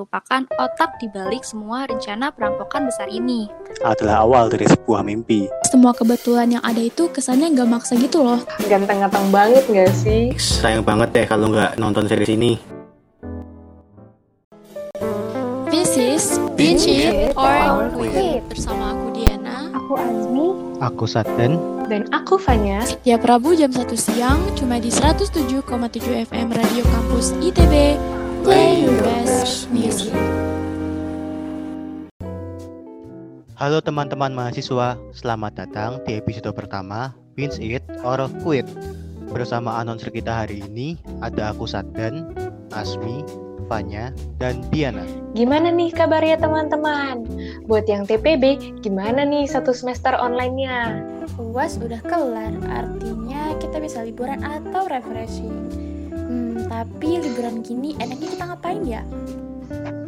merupakan otak dibalik semua rencana perampokan besar ini. Adalah awal dari sebuah mimpi. Semua kebetulan yang ada itu kesannya nggak maksa gitu loh. Ganteng-ganteng banget nggak sih? Sayang banget deh kalau nggak nonton series ini. This is Binge It or Quit bersama aku Diana. Aku Azmi Aku Saten. dan aku Fanya. Tiap Rabu jam 1 siang cuma di 107,7 FM Radio Kampus ITB. Play your best music. Halo teman-teman mahasiswa, selamat datang di episode pertama Binge It or Quit. Bersama announcer kita hari ini ada aku Saten, Asmi, Fanya, dan Diana. Gimana nih kabarnya teman-teman? Buat yang TPB, gimana nih satu semester online-nya? UAS udah kelar, artinya kita bisa liburan atau refreshing. Tapi liburan gini enaknya kita ngapain ya?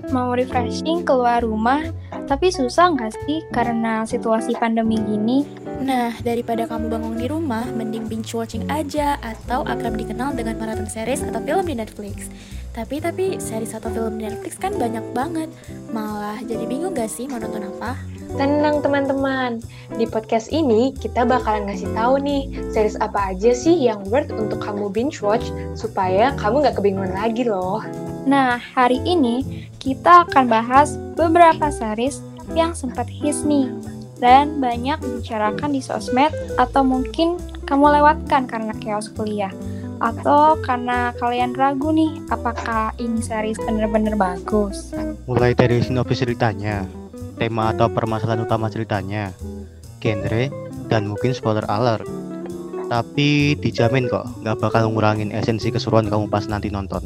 Mau refreshing keluar rumah, tapi susah nggak sih karena situasi pandemi gini? Nah, daripada kamu bangun di rumah, mending binge watching aja atau akrab dikenal dengan marathon series atau film di Netflix. Tapi tapi series atau film di Netflix kan banyak banget. Malah jadi bingung gak sih mau nonton apa? Tenang teman-teman, di podcast ini kita bakalan ngasih tahu nih series apa aja sih yang worth untuk kamu binge watch supaya kamu nggak kebingungan lagi loh. Nah, hari ini kita akan bahas beberapa series yang sempat hits nih dan banyak dibicarakan di sosmed atau mungkin kamu lewatkan karena chaos kuliah atau karena kalian ragu nih apakah ini series bener-bener bagus. Mulai dari sinopsis ceritanya, tema atau permasalahan utama ceritanya, genre, dan mungkin spoiler alert. Tapi dijamin kok, nggak bakal ngurangin esensi keseruan kamu pas nanti nonton.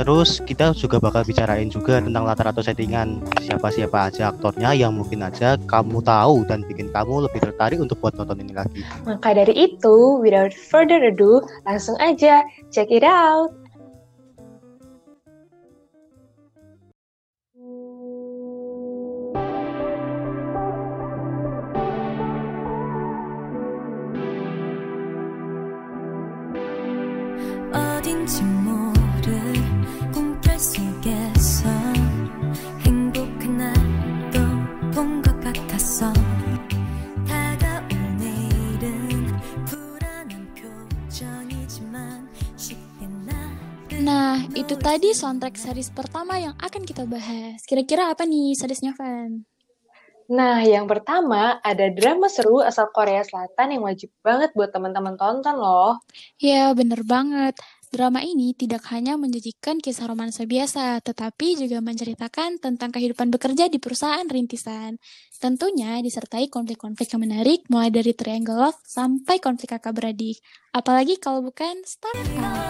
Terus kita juga bakal bicarain juga tentang latar atau settingan siapa-siapa aja aktornya yang mungkin aja kamu tahu dan bikin kamu lebih tertarik untuk buat nonton ini lagi. Maka dari itu, without further ado, langsung aja check it out. Itu tadi soundtrack series pertama yang akan kita bahas. Kira-kira apa nih seriesnya, Van? Nah, yang pertama ada drama seru asal Korea Selatan yang wajib banget buat teman-teman tonton loh. Ya, bener banget. Drama ini tidak hanya menjanjikan kisah romansa biasa, tetapi juga menceritakan tentang kehidupan bekerja di perusahaan rintisan. Tentunya disertai konflik-konflik yang menarik, mulai dari triangle love sampai konflik kakak beradik. Apalagi kalau bukan Starfall.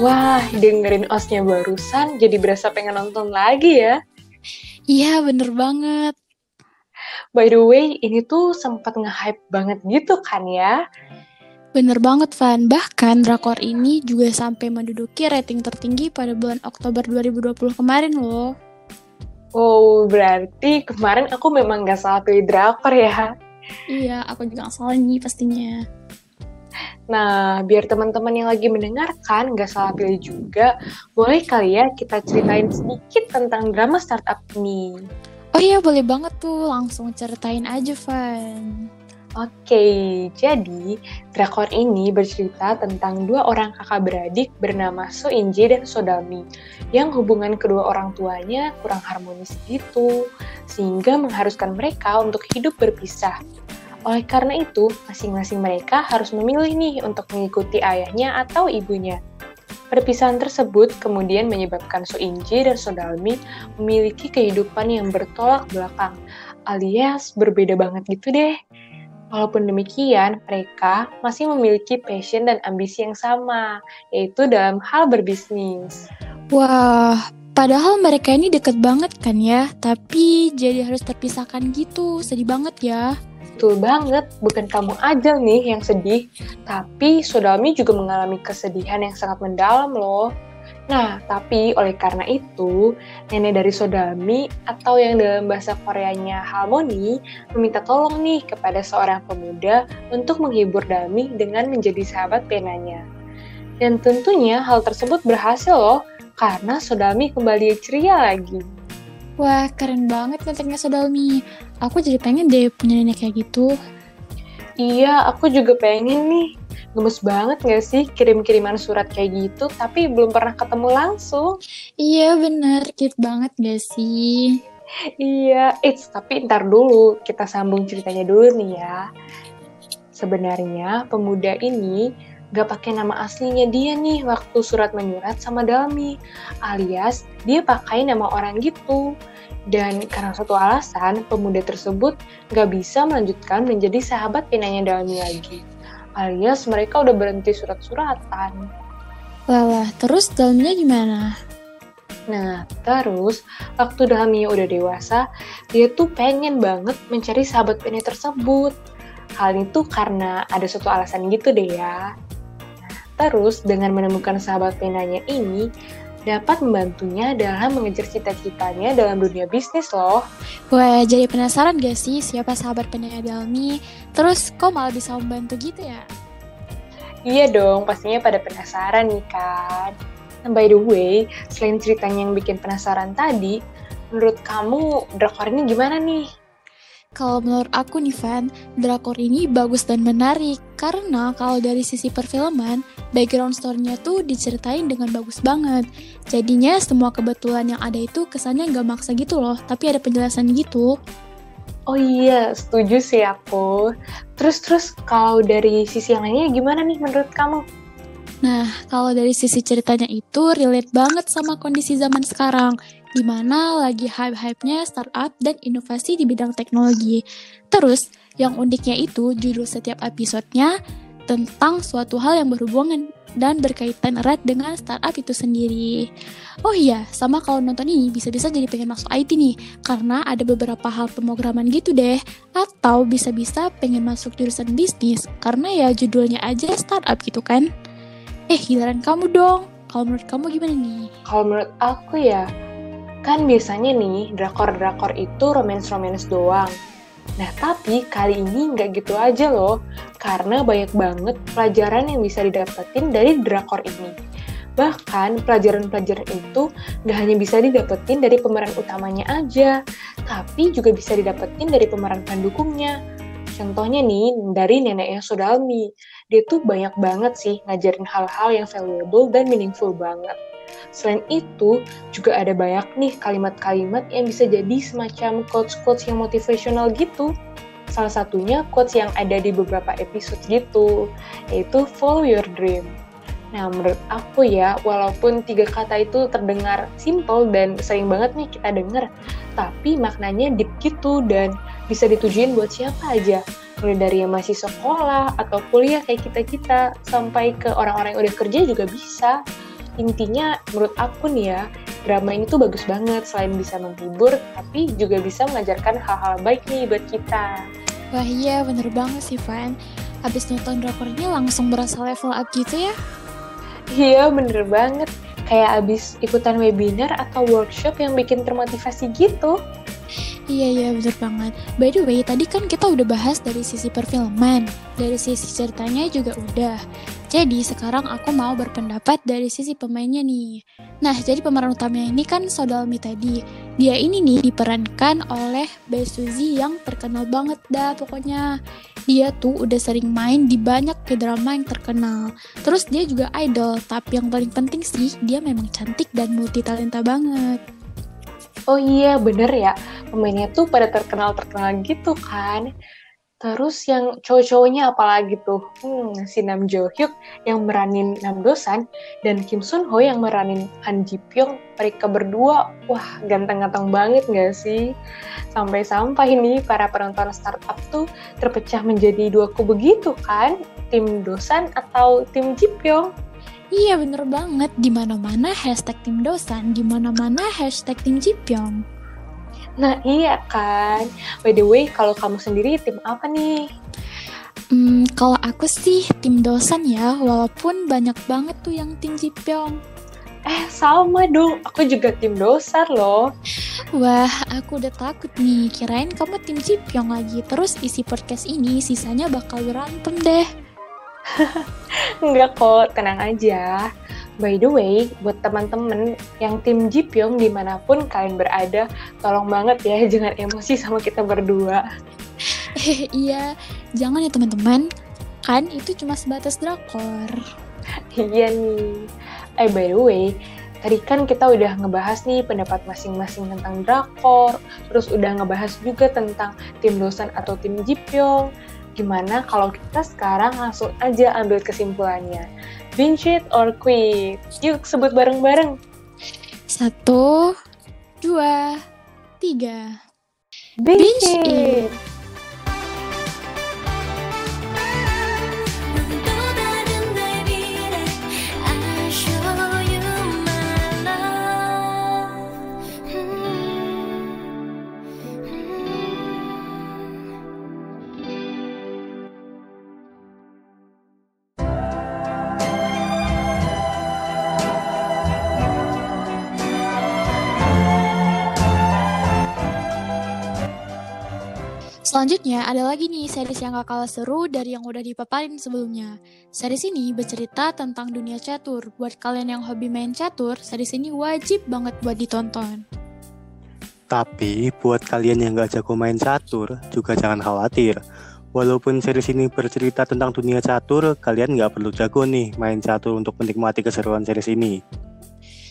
Wah, dengerin osnya barusan jadi berasa pengen nonton lagi ya. Iya, bener banget. By the way, ini tuh sempat nge-hype banget gitu kan ya. Bener banget, Van. Bahkan drakor ini juga sampai menduduki rating tertinggi pada bulan Oktober 2020 kemarin loh. Oh, berarti kemarin aku memang gak salah pilih drakor ya. Iya, aku juga nggak salah nih pastinya. Nah, biar teman-teman yang lagi mendengarkan gak salah pilih juga, boleh kali ya kita ceritain sedikit tentang drama startup ini. Oh iya, boleh banget tuh. Langsung ceritain aja, Van. Oke, jadi drakor ini bercerita tentang dua orang kakak beradik bernama So Inje dan Sodalmi yang hubungan kedua orang tuanya kurang harmonis gitu, sehingga mengharuskan mereka untuk hidup berpisah. Oleh karena itu, masing-masing mereka harus memilih nih untuk mengikuti ayahnya atau ibunya. Perpisahan tersebut kemudian menyebabkan So Inje dan Sodalmi memiliki kehidupan yang bertolak belakang, alias berbeda banget gitu deh. Walaupun demikian, mereka masih memiliki passion dan ambisi yang sama, yaitu dalam hal berbisnis. Wah, Padahal mereka ini deket banget kan ya, tapi jadi harus terpisahkan gitu. Sedih banget ya. Betul banget, bukan kamu aja nih yang sedih, tapi Sodalmi juga mengalami kesedihan yang sangat mendalam loh. Nah, tapi oleh karena itu, nenek dari Sodalmi atau yang dalam bahasa Koreanya Harmoni meminta tolong nih kepada seorang pemuda untuk menghibur Dalmi dengan menjadi sahabat penanya. Dan tentunya hal tersebut berhasil loh, karena Sodalmi kembali ceria lagi. Wah, keren banget kontennya Sodalmi. Aku jadi pengen deh punya nenek kayak gitu. Iya, aku juga pengen nih. Gemes banget gak sih kirim-kiriman surat kayak gitu, tapi belum pernah ketemu langsung. Iya bener, cute banget gak sih? Iya, it's tapi ntar dulu, kita sambung ceritanya dulu nih ya. Sebenarnya pemuda ini gak pakai nama aslinya dia nih waktu surat menyurat sama Dalmi, alias dia pakai nama orang gitu. Dan karena satu alasan, pemuda tersebut gak bisa melanjutkan menjadi sahabat pinanya Dalmi lagi. Alias mereka udah berhenti surat-suratan. Walah, terus dalamnya gimana? Nah, terus waktu Dalmi udah dewasa, dia tuh pengen banget mencari sahabat pennya tersebut. Hal itu karena ada suatu alasan gitu deh ya. Terus dengan menemukan sahabat penanya ini, dapat membantunya dalam mengejar cita-citanya dalam dunia bisnis loh. Wah, jadi penasaran gak sih siapa sahabat penanya Dalmi? Terus kok malah bisa membantu gitu ya? Iya dong, pastinya pada penasaran nih kan. Nah, by the way, selain ceritanya yang bikin penasaran tadi, menurut kamu drakor ini gimana nih? Kalau menurut aku nih Van, drakor ini bagus dan menarik karena kalau dari sisi perfilman, background story-nya tuh diceritain dengan bagus banget. Jadinya semua kebetulan yang ada itu kesannya nggak maksa gitu loh, tapi ada penjelasan gitu. Oh iya, setuju sih aku. Terus-terus kalau dari sisi yang lainnya gimana nih menurut kamu? Nah, kalau dari sisi ceritanya itu relate banget sama kondisi zaman sekarang, di mana lagi hype-hype-nya startup dan inovasi di bidang teknologi. Terus, yang uniknya itu judul setiap episodenya tentang suatu hal yang berhubungan dan berkaitan erat dengan startup itu sendiri. Oh iya, sama kalau nonton ini bisa-bisa jadi pengen masuk IT nih, karena ada beberapa hal pemrograman gitu deh. Atau bisa-bisa pengen masuk jurusan bisnis, karena ya judulnya aja startup gitu kan. Eh, giliran kamu dong. Kalau menurut kamu gimana nih? Kalau menurut aku ya, kan biasanya nih drakor-drakor itu romance-romance doang. Nah, tapi kali ini nggak gitu aja loh, karena banyak banget pelajaran yang bisa didapetin dari drakor ini. Bahkan pelajaran-pelajaran itu nggak hanya bisa didapetin dari pemeran utamanya aja, tapi juga bisa didapetin dari pemeran pendukungnya. Contohnya nih, dari neneknya Sodalmi. Dia tuh banyak banget sih ngajarin hal-hal yang valuable dan meaningful banget. Selain itu, juga ada banyak nih kalimat-kalimat yang bisa jadi semacam quotes-quotes yang motivational gitu. Salah satunya quotes yang ada di beberapa episode gitu, yaitu follow your dream. Nah, menurut aku ya, walaupun tiga kata itu terdengar simple dan sering banget nih kita denger, tapi maknanya deep gitu dan bisa ditujuin buat siapa aja. Mulai dari yang masih sekolah atau kuliah kayak kita-kita, sampai ke orang-orang yang udah kerja juga bisa. Intinya, menurut aku nih ya, drama ini tuh bagus banget selain bisa menghibur, tapi juga bisa mengajarkan hal-hal baik nih buat kita. Wah iya, bener banget sih Van. Abis nonton drakor ini langsung berasa level up gitu ya? Iya, bener banget. Kayak abis ikutan webinar atau workshop yang bikin termotivasi gitu. Iya iya bener banget. By the way, tadi kan kita udah bahas dari sisi perfilman, dari sisi ceritanya juga udah. Jadi sekarang aku mau berpendapat dari sisi pemainnya nih. Nah, jadi pemeran utamanya ini kan Sodalmi tadi. Dia ini nih diperankan oleh Bae Suzy yang terkenal banget dah pokoknya. Dia tuh udah sering main di banyak drama yang terkenal. Terus dia juga idol, tapi yang paling penting sih dia memang cantik dan multi talenta banget. Oh iya, bener ya. Pemainnya tuh pada terkenal-terkenal gitu kan. Terus yang cowok-cowoknya apalagi tuh? Hmm, si Nam Jo Hyuk yang meranin Nam Dosan dan Kim Sun Ho yang meranin Han Ji Pyong. Mereka berdua, wah ganteng-ganteng banget gak sih? Sampai-sampai ini para penonton startup tuh terpecah menjadi dua kubu begitu kan? Tim Dosan atau tim Ji Pyong? Iya bener banget, di mana-mana hashtag tim dosan, di mana-mana hashtag tim Jipyong. Nah iya kan. By the way, kalau kamu sendiri tim apa nih? Hmm, kalau aku sih tim dosan ya, walaupun banyak banget tuh yang tim Jipyong. Eh sama dong, aku juga tim dosar loh. Wah, aku udah takut nih, kirain kamu tim Jipyong lagi. Terus isi podcast ini sisanya bakal berantem deh. Enggak kok, tenang aja. By the way, buat teman-teman yang tim Jipyong di mana pun kalian berada, tolong banget ya jangan emosi sama kita berdua. iya, jangan ya teman-teman. Kan itu cuma sebatas drakor. Iya nih. Eh by the way, tadi kan kita udah ngebahas nih pendapat masing-masing tentang drakor, terus udah ngebahas juga tentang tim dosan atau tim Jipyong. Gimana kalau kita sekarang langsung aja ambil kesimpulannya? Binge it or quit? Yuk sebut bareng-bareng. Satu, dua, tiga. Binge Binge it! it. Selanjutnya ada lagi nih series yang gak kalah seru dari yang udah dipaparin sebelumnya. Series ini bercerita tentang dunia catur. Buat kalian yang hobi main catur, series ini wajib banget buat ditonton. Tapi buat kalian yang gak jago main catur, juga jangan khawatir. Walaupun series ini bercerita tentang dunia catur, kalian nggak perlu jago nih main catur untuk menikmati keseruan series ini.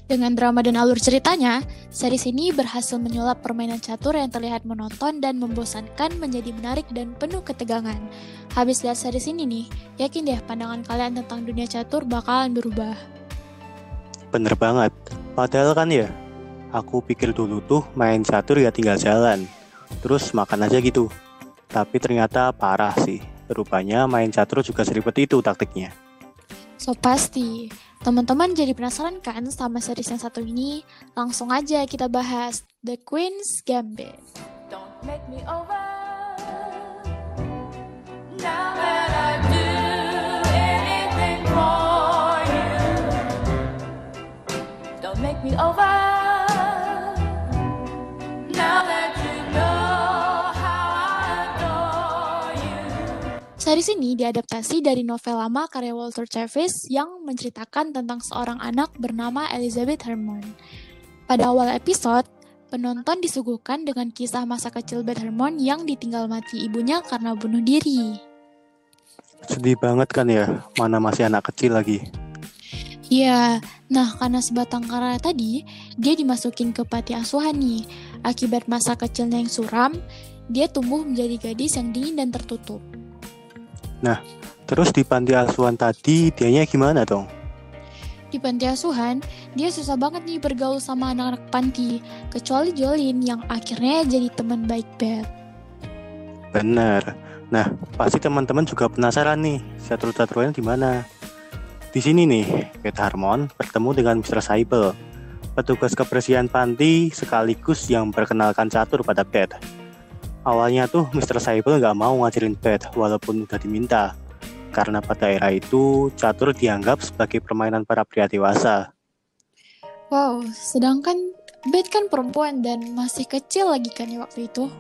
Dengan drama dan alur ceritanya, series ini berhasil menyulap permainan catur yang terlihat menonton dan membosankan menjadi menarik dan penuh ketegangan. Habis lihat series ini nih, yakin deh pandangan kalian tentang dunia catur bakalan berubah. Bener banget. Padahal kan ya, aku pikir dulu tuh main catur ya tinggal jalan. Terus makan aja gitu. Tapi ternyata parah sih. Rupanya main catur juga seribet itu taktiknya. So pasti, teman-teman jadi penasaran kan sama series yang satu ini? Langsung aja kita bahas The Queen's Gambit. Don't make me over. Now Series ini diadaptasi dari novel lama karya Walter Travis yang menceritakan tentang seorang anak bernama Elizabeth Harmon. Pada awal episode, penonton disuguhkan dengan kisah masa kecil Beth Harmon yang ditinggal mati ibunya karena bunuh diri. Sedih banget kan ya, mana masih anak kecil lagi. Iya, nah karena sebatang kara tadi, dia dimasukin ke panti asuhan nih. Akibat masa kecilnya yang suram, dia tumbuh menjadi gadis yang dingin dan tertutup. Terus di panti asuhan tadi, dianya gimana dong? Di panti asuhan, dia susah banget nih bergaul sama anak-anak panti, kecuali Jolin yang akhirnya jadi teman baik Beth. Bener. Nah, pasti teman-teman juga penasaran nih, catur-caturannya di mana? Di sini nih, Beth Harmon bertemu dengan Mr. Saibel, petugas kebersihan panti sekaligus yang perkenalkan catur pada Beth. Awalnya tuh Mr. Saibel nggak mau ngajarin Beth walaupun udah diminta, karena pada era itu catur dianggap sebagai permainan para pria dewasa. Wow, sedangkan Beth kan perempuan dan masih kecil lagi kan ya waktu itu.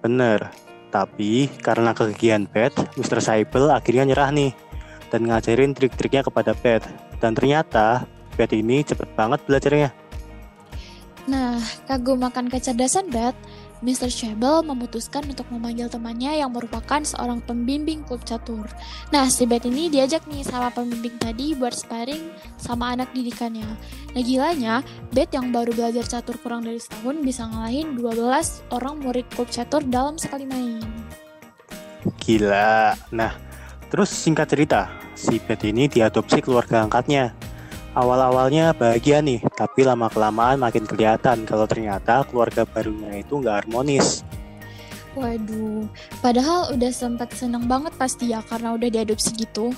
Bener, tapi karena kegigihan Beth, Mr. Saibel akhirnya nyerah nih dan ngajarin trik-triknya kepada Beth. Dan ternyata Beth ini cepet banget belajarnya. Nah, kagum akan kecerdasan Beth, Mr. Shebel memutuskan untuk memanggil temannya yang merupakan seorang pembimbing klub catur. Nah, si Beth ini diajak nih sama pembimbing tadi buat sparring sama anak didikannya. Nah, gilanya, Beth yang baru belajar catur kurang dari setahun bisa ngalahin 12 orang murid klub catur dalam sekali main. Gila. Nah, terus singkat cerita, si Beth ini diadopsi keluarga angkatnya. Awal-awalnya bahagia nih, tapi lama-kelamaan makin kelihatan kalau ternyata keluarga barunya itu nggak harmonis. Waduh, padahal udah sempat seneng banget pasti ya karena udah diadopsi gitu.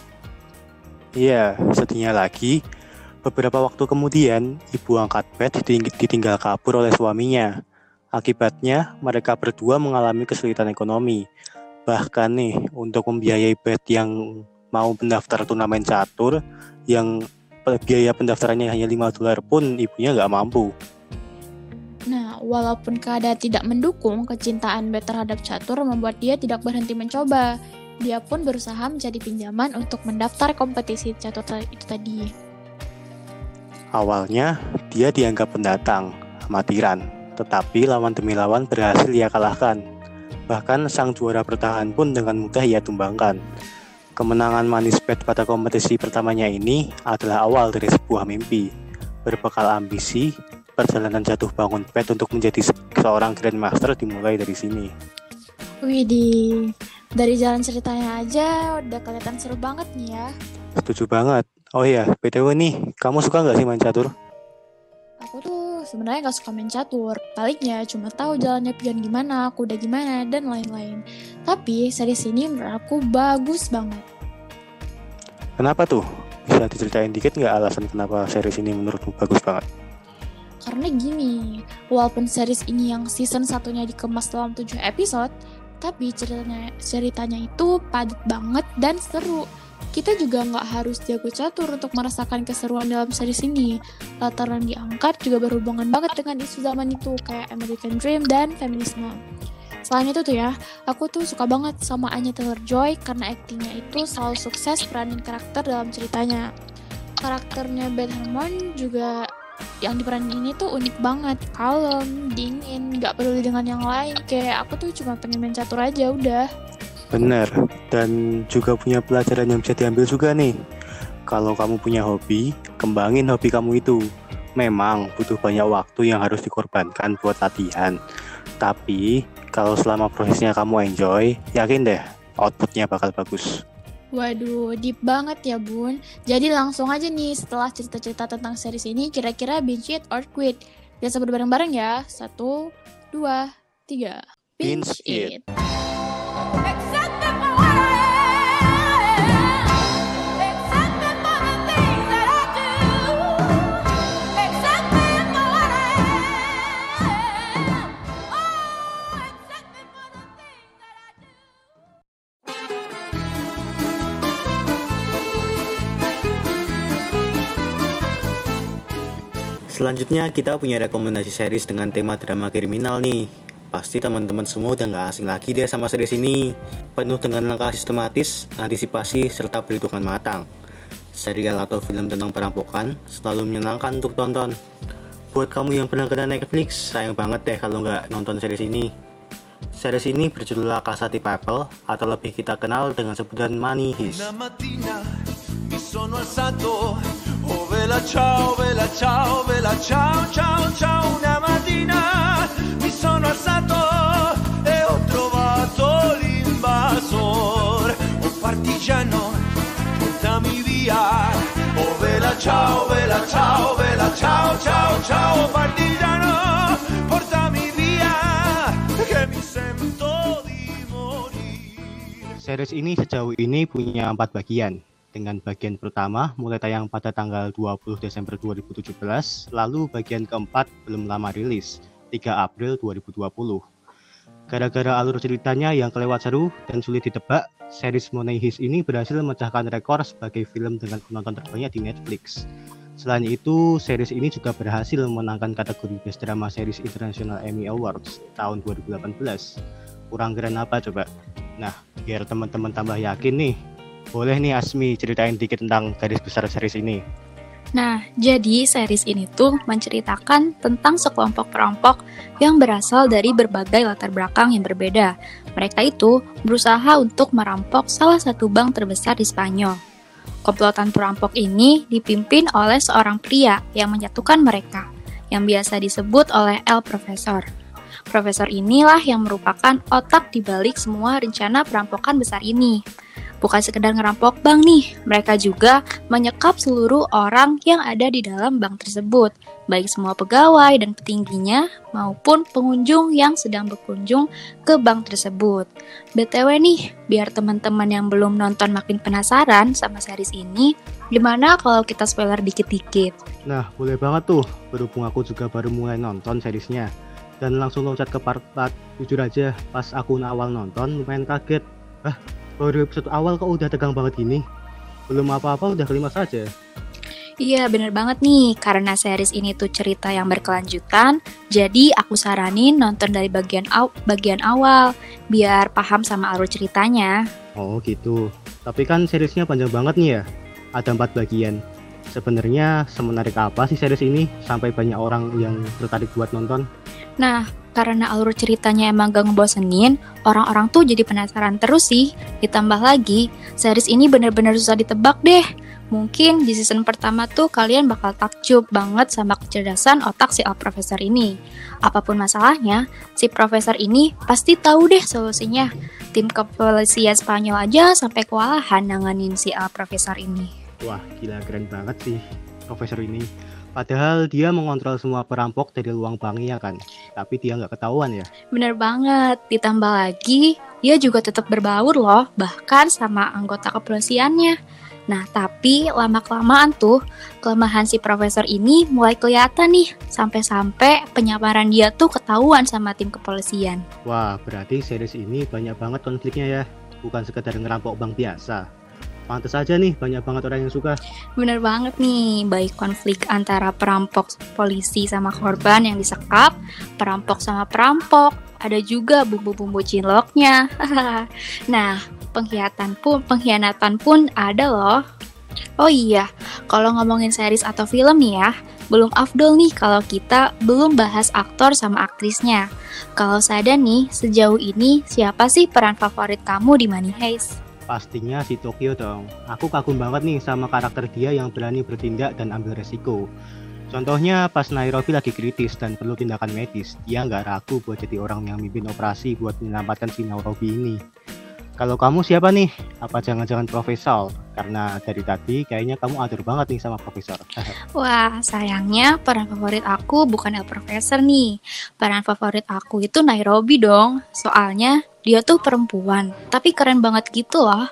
Iya, sedihnya lagi, beberapa waktu kemudian ibu angkat Beth diting- ditinggal kabur oleh suaminya. Akibatnya, mereka berdua mengalami kesulitan ekonomi. Bahkan nih, untuk membiayai Beth yang mau mendaftar turnamen catur, yang biaya pendaftarannya hanya 5 dolar pun ibunya nggak mampu. Nah, walaupun keadaan tidak mendukung, kecintaan Beth terhadap catur membuat dia tidak berhenti mencoba. Dia pun berusaha mencari pinjaman untuk mendaftar kompetisi catur itu tadi. Awalnya, dia dianggap pendatang, amatiran, tetapi lawan demi lawan berhasil ia kalahkan. Bahkan sang juara bertahan pun dengan mudah ia tumbangkan. Kemenangan manis Beth pada kompetisi pertamanya ini adalah awal dari sebuah mimpi. Berbekal ambisi, perjalanan jatuh bangun Beth untuk menjadi se- seorang Grandmaster dimulai dari sini. Widih, dari jalan ceritanya aja udah kelihatan seru banget nih ya. Setuju banget. Oh iya, BTW nih, kamu suka nggak sih main catur? Sebenarnya gak suka main catur, paliknya cuma tahu jalannya pion gimana, kuda gimana, dan lain-lain. Tapi series ini menurut aku bagus banget. Kenapa tuh? Bisa diceritain dikit nggak alasan kenapa series ini menurutmu bagus banget? Karena gini, walaupun series ini yang season satunya dikemas dalam 7 episode, tapi ceritanya, ceritanya itu padat banget dan seru. Kita juga nggak harus jago catur untuk merasakan keseruan dalam series ini. Latar yang diangkat juga berhubungan banget dengan isu zaman itu, kayak American Dream dan feminisme. Selain itu tuh ya, aku tuh suka banget sama Anya Taylor-Joy karena aktingnya itu selalu sukses peranin karakter dalam ceritanya. Karakternya Beth Harmon juga yang diperanin ini tuh unik banget, kalem, dingin, nggak peduli dengan yang lain. Kayak aku tuh cuma pengen main catur aja udah. Bener, dan juga punya pelajaran yang bisa diambil juga nih. Kalau kamu punya hobi, kembangin hobi kamu itu. Memang butuh banyak waktu yang harus dikorbankan buat latihan. Tapi, kalau selama prosesnya kamu enjoy, yakin deh, outputnya bakal bagus. Waduh, deep banget ya bun. Jadi langsung aja nih setelah cerita-cerita tentang series ini, kira-kira binge it or quit. Kita sebut bareng-bareng ya. Satu, dua, tiga. Binge it. Accept Selanjutnya kita punya rekomendasi series dengan tema drama kriminal nih. Pasti teman-teman semua udah nggak asing lagi deh sama series ini. Penuh dengan langkah sistematis, antisipasi, serta perhitungan matang. Serial atau film tentang perampokan selalu menyenangkan untuk tonton. Buat kamu yang pernah kena Netflix, sayang banget deh kalau nggak nonton series ini. Series ini berjudul La Casa di Papel atau lebih kita kenal dengan sebutan Money Heist. Ciao, vela ciao, vela ciao, ciao, ciao. Una mattina mi sono alzato e ho trovato l'invasor, un partigiano, portami via. Oh vela ciao, vela ciao, vela ciao, ciao, ciao. Partigiano, portami via, che mi sento di morire. Series ini sejauh ini punya empat bagian. Dengan bagian pertama mulai tayang pada tanggal 20 Desember 2017, lalu bagian keempat belum lama rilis, 3 April 2020. Gara-gara alur ceritanya yang kelewat seru dan sulit ditebak, series Money Heist ini berhasil memecahkan rekor sebagai film dengan penonton terbanyak di Netflix. Selain itu, series ini juga berhasil memenangkan kategori Best Drama Series International Emmy Awards tahun 2018. Kurang keren apa coba? Nah, biar teman-teman tambah yakin nih, boleh nih Asmi ceritain dikit tentang garis besar series ini. Nah, jadi series ini tuh menceritakan tentang sekelompok perampok yang berasal dari berbagai latar belakang yang berbeda. Mereka itu berusaha untuk merampok salah satu bank terbesar di Spanyol. Komplotan perampok ini dipimpin oleh seorang pria yang menjatuhkan mereka, yang biasa disebut oleh El Profesor. Profesor inilah yang merupakan otak di balik semua rencana perampokan besar ini. Bukan sekedar ngerampok bank nih, mereka juga menyekap seluruh orang yang ada di dalam bank tersebut, baik semua pegawai dan petingginya maupun pengunjung yang sedang berkunjung ke bank tersebut. BTW nih, biar teman-teman yang belum nonton makin penasaran sama series ini, gimana kalau kita spoiler dikit-dikit? Nah, boleh banget tuh. Berhubung aku juga baru mulai nonton seriesnya. Dan langsung loncat ke part 4. Jujur aja, pas aku awal nonton lumayan kaget. Ah, baru episode awal kok udah tegang banget gini? Belum apa-apa udah kelima saja. Iya bener banget nih, karena series ini tuh cerita yang berkelanjutan, jadi aku saranin nonton dari bagian aw bagian awal, biar paham sama alur ceritanya. Oh gitu. Tapi kan seriesnya panjang banget nih ya. Ada empat bagian. Sebenarnya semenarik apa sih series ini sampai banyak orang yang tertarik buat nonton? Nah, karena alur ceritanya emang gak ngebosenin, orang-orang tuh jadi penasaran terus sih. Ditambah lagi, series ini bener-bener susah ditebak deh. Mungkin di season pertama tuh kalian bakal takjub banget sama kecerdasan otak si Al Profesor ini. Apa pun masalahnya, si Profesor ini pasti tahu deh solusinya. Tim kepolisian Spanyol aja sampai kewalahan nanganin si Al Profesor ini. Wah, gila keren banget sih profesor ini. Padahal dia mengontrol semua perampok dari luang banknya kan. Tapi dia nggak ketahuan ya. Bener banget, ditambah lagi, dia juga tetap berbaur loh, bahkan sama anggota kepolisiannya. Nah, tapi lama-kelamaan tuh, kelemahan si profesor ini mulai kelihatan nih, sampai-sampai penyamaran dia tuh ketahuan sama tim kepolisian. Wah, berarti series ini banyak banget konfliknya ya. Bukan sekedar ngerampok bank biasa. Pantes aja nih, banyak banget orang yang suka. Bener banget nih, baik konflik antara perampok polisi sama korban yang disekap, perampok sama perampok, ada juga bumbu-bumbu cinloknya. nah, pengkhianatan pun pengkhianatan pun ada loh. Oh iya, kalau ngomongin series atau film nih ya, belum afdol nih kalau kita belum bahas aktor sama aktrisnya. Kalau saya nih, sejauh ini siapa sih peran favorit kamu di Money Heist? Pastinya si Tokyo dong. Aku kagum banget nih sama karakter dia yang berani bertindak dan ambil resiko. Contohnya pas Nairobi lagi kritis dan perlu tindakan medis, dia nggak ragu buat jadi orang yang mimpin operasi buat menyelamatkan si Nairobi ini. Kalau kamu siapa nih? Apa jangan-jangan profesor? Karena dari tadi kayaknya kamu atur banget nih sama profesor. Wah, sayangnya peran favorit aku bukan El Profesor nih. Peran favorit aku itu Nairobi dong. Soalnya dia tuh perempuan, tapi keren banget gitu loh.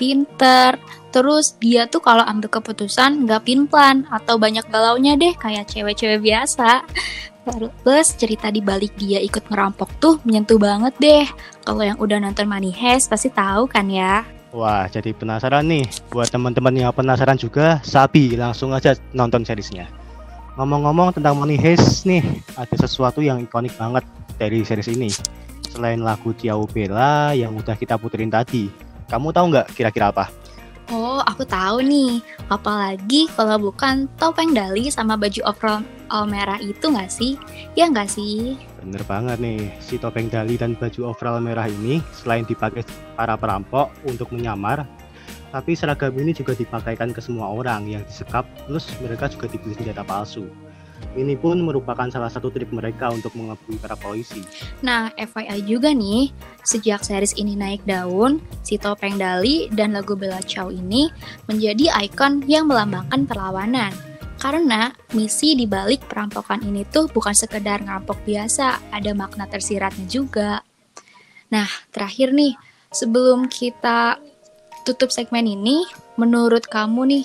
Pinter, terus dia tuh kalau ambil keputusan nggak pinplan atau banyak galaunya deh kayak cewek-cewek biasa. Terus cerita di balik dia ikut ngerampok tuh menyentuh banget deh. Kalau yang udah nonton Money Heist pasti tahu kan ya. Wah, jadi penasaran nih. Buat teman-teman yang penasaran juga, sabi langsung aja nonton seriesnya. Ngomong-ngomong tentang Money Heist nih, ada sesuatu yang ikonik banget dari series ini. Selain lagu Ciao Bella yang udah kita puterin tadi, kamu tahu nggak kira-kira apa? Oh, aku tahu nih. Apalagi kalau bukan topeng Dali sama baju overall all merah itu nggak sih? Ya nggak sih? Bener banget nih, si topeng Dali dan baju overall merah ini selain dipakai para perampok untuk menyamar, tapi seragam ini juga dipakaikan ke semua orang yang disekap, plus mereka juga dibeli senjata palsu. Ini pun merupakan salah satu trik mereka untuk mengelabui para polisi. Nah, FYI juga nih, sejak series ini naik daun, si topeng Dali dan lagu Bella Ciao ini menjadi ikon yang melambangkan perlawanan. Karena misi di balik perampokan ini tuh bukan sekedar ngerampok biasa, ada makna tersiratnya juga. Nah, terakhir nih, sebelum kita tutup segmen ini, menurut kamu nih,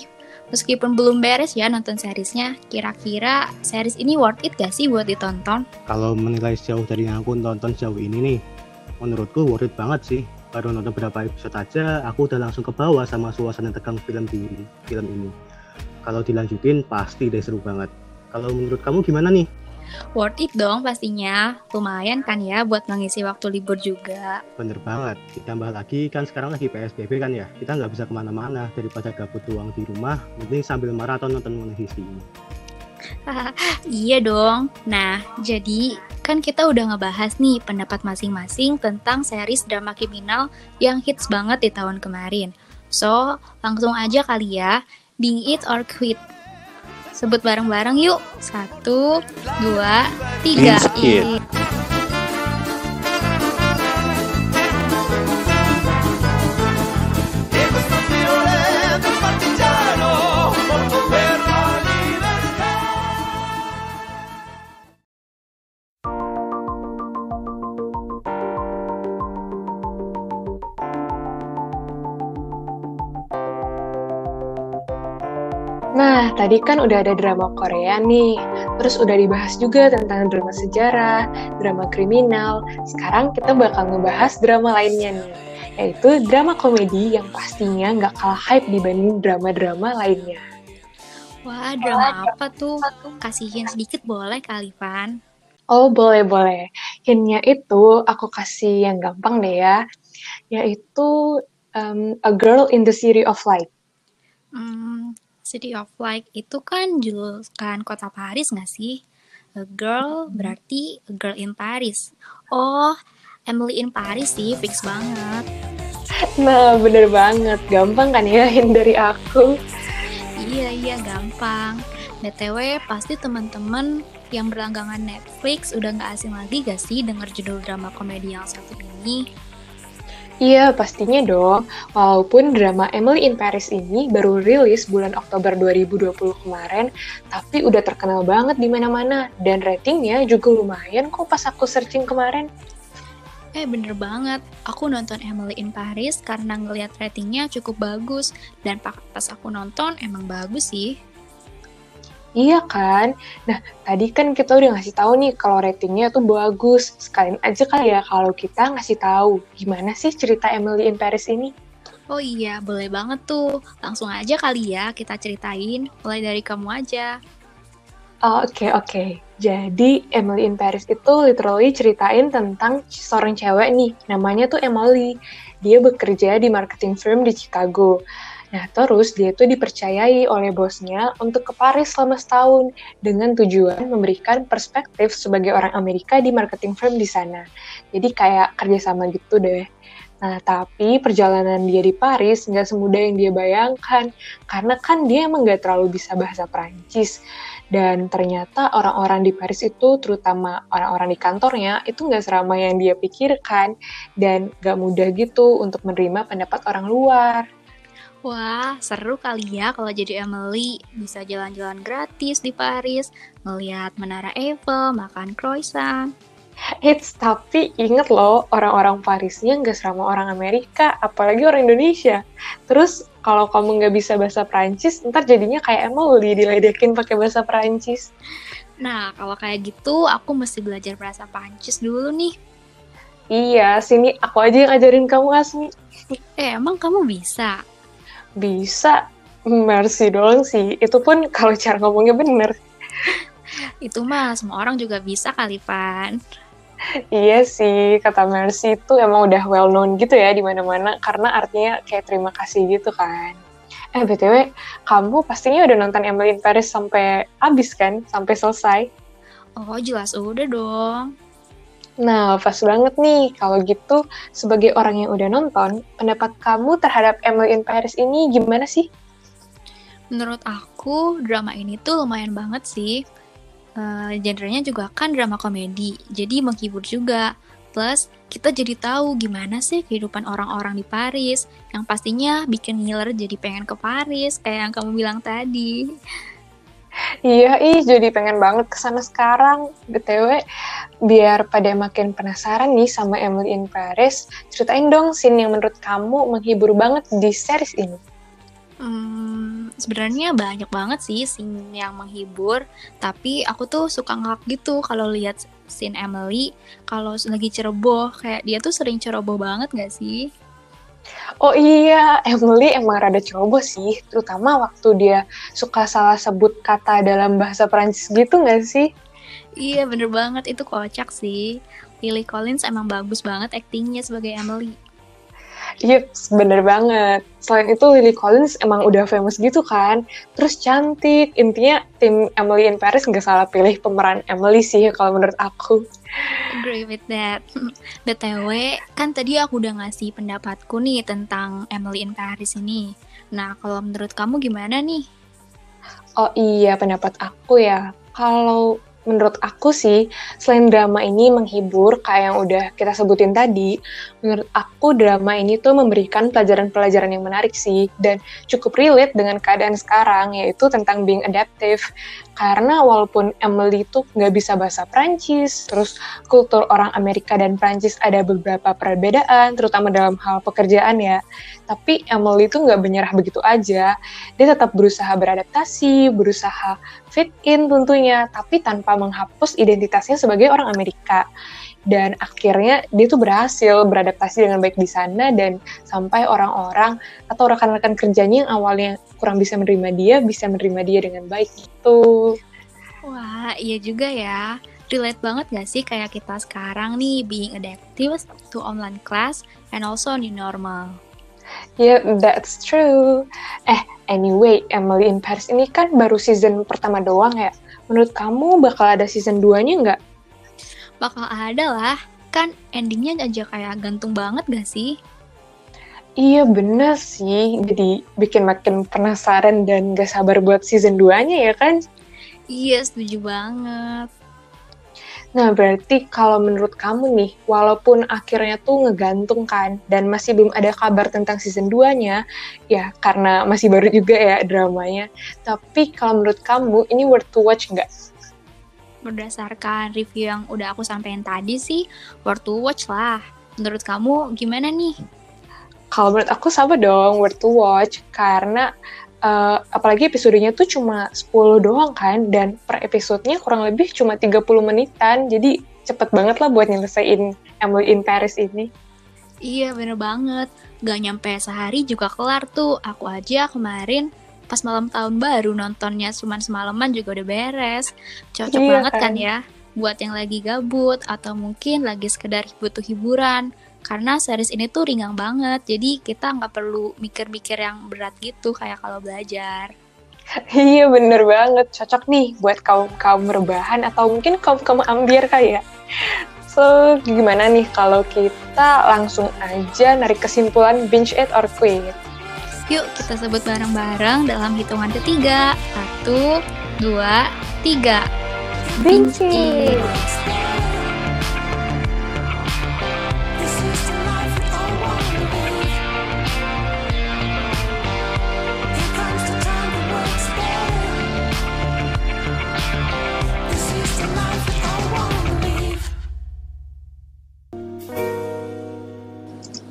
meskipun belum beres ya nonton seriesnya, kira-kira series ini worth it gak sih buat ditonton? Kalau menilai sejauh dari yang aku nonton sejauh ini nih, menurutku worth it banget sih. Baru nonton beberapa episode aja, aku udah langsung ke bawah sama suasana tegang film di film ini. Kalau dilanjutin pasti deh seru banget. Kalau menurut kamu gimana nih? Worth it dong pastinya, lumayan kan ya buat mengisi waktu libur juga. Bener banget. Ditambah lagi kan sekarang lagi PSBB kan ya. Kita nggak bisa ke mana-mana daripada gabut doang di rumah. Mending sambil maraton nonton ini. Iya dong. Nah, jadi kan kita udah ngebahas nih pendapat masing-masing tentang series drama kriminal yang hits banget di tahun kemarin. So, langsung aja kali ya, Being It or Quit. Sebut bareng-bareng yuk. Satu, dua, tiga. Nah, tadi kan udah ada drama Korea nih, terus udah dibahas juga tentang drama sejarah, drama kriminal. Sekarang kita bakal ngebahas drama lainnya nih, yaitu drama komedi yang pastinya nggak kalah hype dibanding drama-drama lainnya. Wah, drama apa tuh? Kasihin sedikit boleh kali, Van? Oh, boleh-boleh. Hintnya itu aku kasih yang gampang deh ya, yaitu um, A Girl in the City of Light. Hmm, City of Light itu kan julukan kota Paris nggak sih? A girl berarti a girl in Paris. Oh, Emily in Paris sih, fix banget. Nah, bener banget. Gampang kan ya dari aku? Iya, iya, gampang. BTW, pasti teman-teman yang berlangganan Netflix udah nggak asing lagi gak sih denger judul drama komedi yang satu ini? Iya, pastinya dong. Walaupun drama Emily in Paris ini baru rilis bulan Oktober 2020 kemarin, tapi udah terkenal banget di mana-mana dan ratingnya juga lumayan kok pas aku searching kemarin. Eh bener banget, aku nonton Emily in Paris karena ngeliat ratingnya cukup bagus dan pa- pas aku nonton emang bagus sih. Iya kan? Nah, tadi kan kita udah ngasih tahu nih kalau ratingnya tuh bagus. Sekalian aja kali ya kalau kita ngasih tahu gimana sih cerita Emily in Paris ini. Oh iya, boleh banget tuh. Langsung aja kali ya kita ceritain, mulai dari kamu aja. Oh, Oke, oke. Jadi Emily in Paris itu literally ceritain tentang seorang cewek nih, namanya tuh Emily. Dia bekerja di marketing firm di Chicago. Nah, terus dia tuh dipercayai oleh bosnya untuk ke Paris selama setahun dengan tujuan memberikan perspektif sebagai orang Amerika di marketing firm di sana. Jadi kayak kerjasama gitu deh. Nah, tapi perjalanan dia di Paris nggak semudah yang dia bayangkan, karena kan dia emang nggak terlalu bisa bahasa Prancis. Dan ternyata orang-orang di Paris itu, terutama orang-orang di kantornya, itu nggak seramai yang dia pikirkan, dan nggak mudah gitu untuk menerima pendapat orang luar. Wah, seru kali ya kalau jadi Emily. Bisa jalan-jalan gratis di Paris, ngeliat Menara Eiffel, makan croissant. Hits, tapi inget loh, orang-orang Parisnya nggak sama orang Amerika, apalagi orang Indonesia. Terus, kalau kamu nggak bisa bahasa Prancis, ntar jadinya kayak Emily, diledekin pakai bahasa Prancis. Nah, kalau kayak gitu, aku mesti belajar bahasa Prancis dulu nih. Iya, sini aku aja yang ajarin kamu, Asmi. Eh, emang kamu bisa? Bisa, mercy doang sih. Itu pun kalau cara ngomongnya bener. Itu mah semua orang juga bisa kali, Pan. Iya sih, kata Mercy itu emang udah well known gitu ya di mana-mana karena artinya kayak terima kasih gitu kan. Eh BTW, kamu pastinya udah nonton Emily in Paris sampai habis kan? Sampai selesai? Oh, jelas udah dong. Nah, pas banget nih. Kalau gitu, sebagai orang yang udah nonton, pendapat kamu terhadap Emily in Paris ini gimana sih? Menurut aku, drama ini tuh lumayan banget sih. Eh, genrenya juga kan drama komedi, jadi menghibur juga. Plus, kita jadi tahu gimana sih kehidupan orang-orang di Paris, yang pastinya bikin ngiler jadi pengen ke Paris, kayak yang kamu bilang tadi. Iya, ih jadi pengen banget ke sana sekarang. BTW, biar pada makin penasaran nih sama Emily in Paris, ceritain dong scene yang menurut kamu menghibur banget di series ini. Hmm, sebenarnya banyak banget sih scene yang menghibur, tapi aku tuh suka ngakak gitu kalau lihat scene Emily kalau lagi ceroboh, kayak dia tuh sering ceroboh banget gak sih? Oh iya, Emily emang rada ceroboh sih, terutama waktu dia suka salah sebut kata dalam bahasa Prancis gitu nggak sih? Iya bener banget, itu kocak sih. Lily Collins emang bagus banget aktingnya sebagai Emily. Iya, bener banget. Selain itu, Lily Collins emang udah famous gitu kan. Terus cantik. Intinya, tim Emily in Paris nggak salah pilih pemeran Emily sih kalau menurut aku. Agree with that. BTW, kan tadi aku udah ngasih pendapatku nih tentang Emily in Paris ini. Nah, kalau menurut kamu gimana nih? Oh iya, pendapat aku ya. Kalau menurut aku sih, selain drama ini menghibur, kayak yang udah kita sebutin tadi, menurut aku drama ini tuh memberikan pelajaran-pelajaran yang menarik sih, dan cukup relate dengan keadaan sekarang, yaitu tentang being adaptive. Karena walaupun Emily itu nggak bisa bahasa Prancis, terus kultur orang Amerika dan Prancis ada beberapa perbedaan, terutama dalam hal pekerjaan ya. Tapi Emily itu nggak menyerah begitu aja. Dia tetap berusaha beradaptasi, berusaha fit in tentunya, tapi tanpa menghapus identitasnya sebagai orang Amerika. Dan akhirnya dia tuh berhasil beradaptasi dengan baik di sana dan sampai orang-orang atau rekan-rekan kerjanya yang awalnya kurang bisa menerima dia, bisa menerima dia dengan baik gitu. Wah, iya juga ya. Relate banget gak sih kayak kita sekarang nih being adaptive to online class and also new normal. Yeah, that's true. Eh, anyway, Emily in Paris ini kan baru season pertama doang ya. Menurut kamu bakal ada season 2-nya nggak? Bakal ada lah, kan endingnya aja kayak gantung banget gak sih? Iya bener sih, jadi bikin makin penasaran dan gak sabar buat season 2-nya ya kan? Iya, setuju banget. Nah berarti kalau menurut kamu nih, walaupun akhirnya tuh ngegantung kan, dan masih belum ada kabar tentang season 2-nya, ya karena masih baru juga ya dramanya, tapi kalau menurut kamu ini worth to watch nggak? Berdasarkan review yang udah aku sampein tadi sih, worth to watch lah. Menurut kamu gimana nih? Kalau menurut aku sama dong, worth to watch, karena eh, apalagi episodenya tuh cuma 10 doang kan, dan per episodenya kurang lebih cuma 30 menitan, jadi cepet banget lah buat nyelesain Emily in Paris ini. Iya, bener banget. Gak nyampe sehari juga kelar tuh. Aku aja kemarin pas malam tahun baru nontonnya cuman semalaman juga udah beres. Cocok Iya banget kan kan? ya buat yang lagi gabut atau mungkin lagi sekedar butuh hiburan. Karena series ini tuh ringan banget, jadi kita nggak perlu mikir-mikir yang berat gitu kayak kalau belajar. Iya bener banget, cocok nih buat kaum kaum rebahan atau mungkin kaum kaum ambiar kali ya. So gimana nih kalau kita langsung aja narik kesimpulan binge it or quit? Yuk kita sebut bareng-bareng dalam hitungan ketiga. Satu, dua, tiga. Binge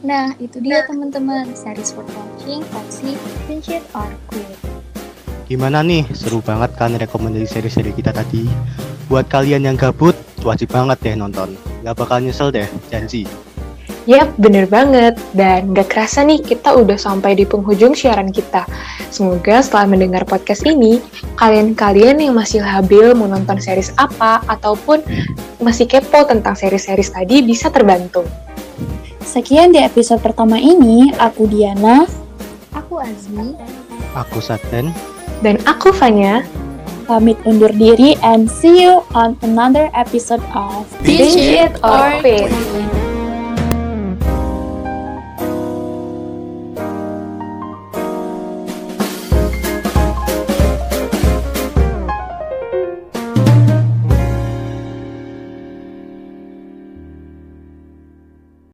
Nah, itu dia teman-teman, series for watching Binge It or Quit. Gimana nih? Seru banget kan rekomendasi seri-seri kita tadi. Buat kalian yang gabut, wajib banget deh nonton. Gak bakal nyesel deh, janji. Yap, bener banget. Dan gak kerasa nih kita udah sampai di penghujung siaran kita. Semoga setelah mendengar podcast ini, kalian-kalian yang masih labil mau nonton series apa, ataupun masih kepo tentang series-series tadi bisa terbantu. Sekian di episode pertama ini, aku Diana. Aku Azmi. Aku Saten. Dan aku Fanya, Pamit undur diri and see you on another episode of Binge It or Quit.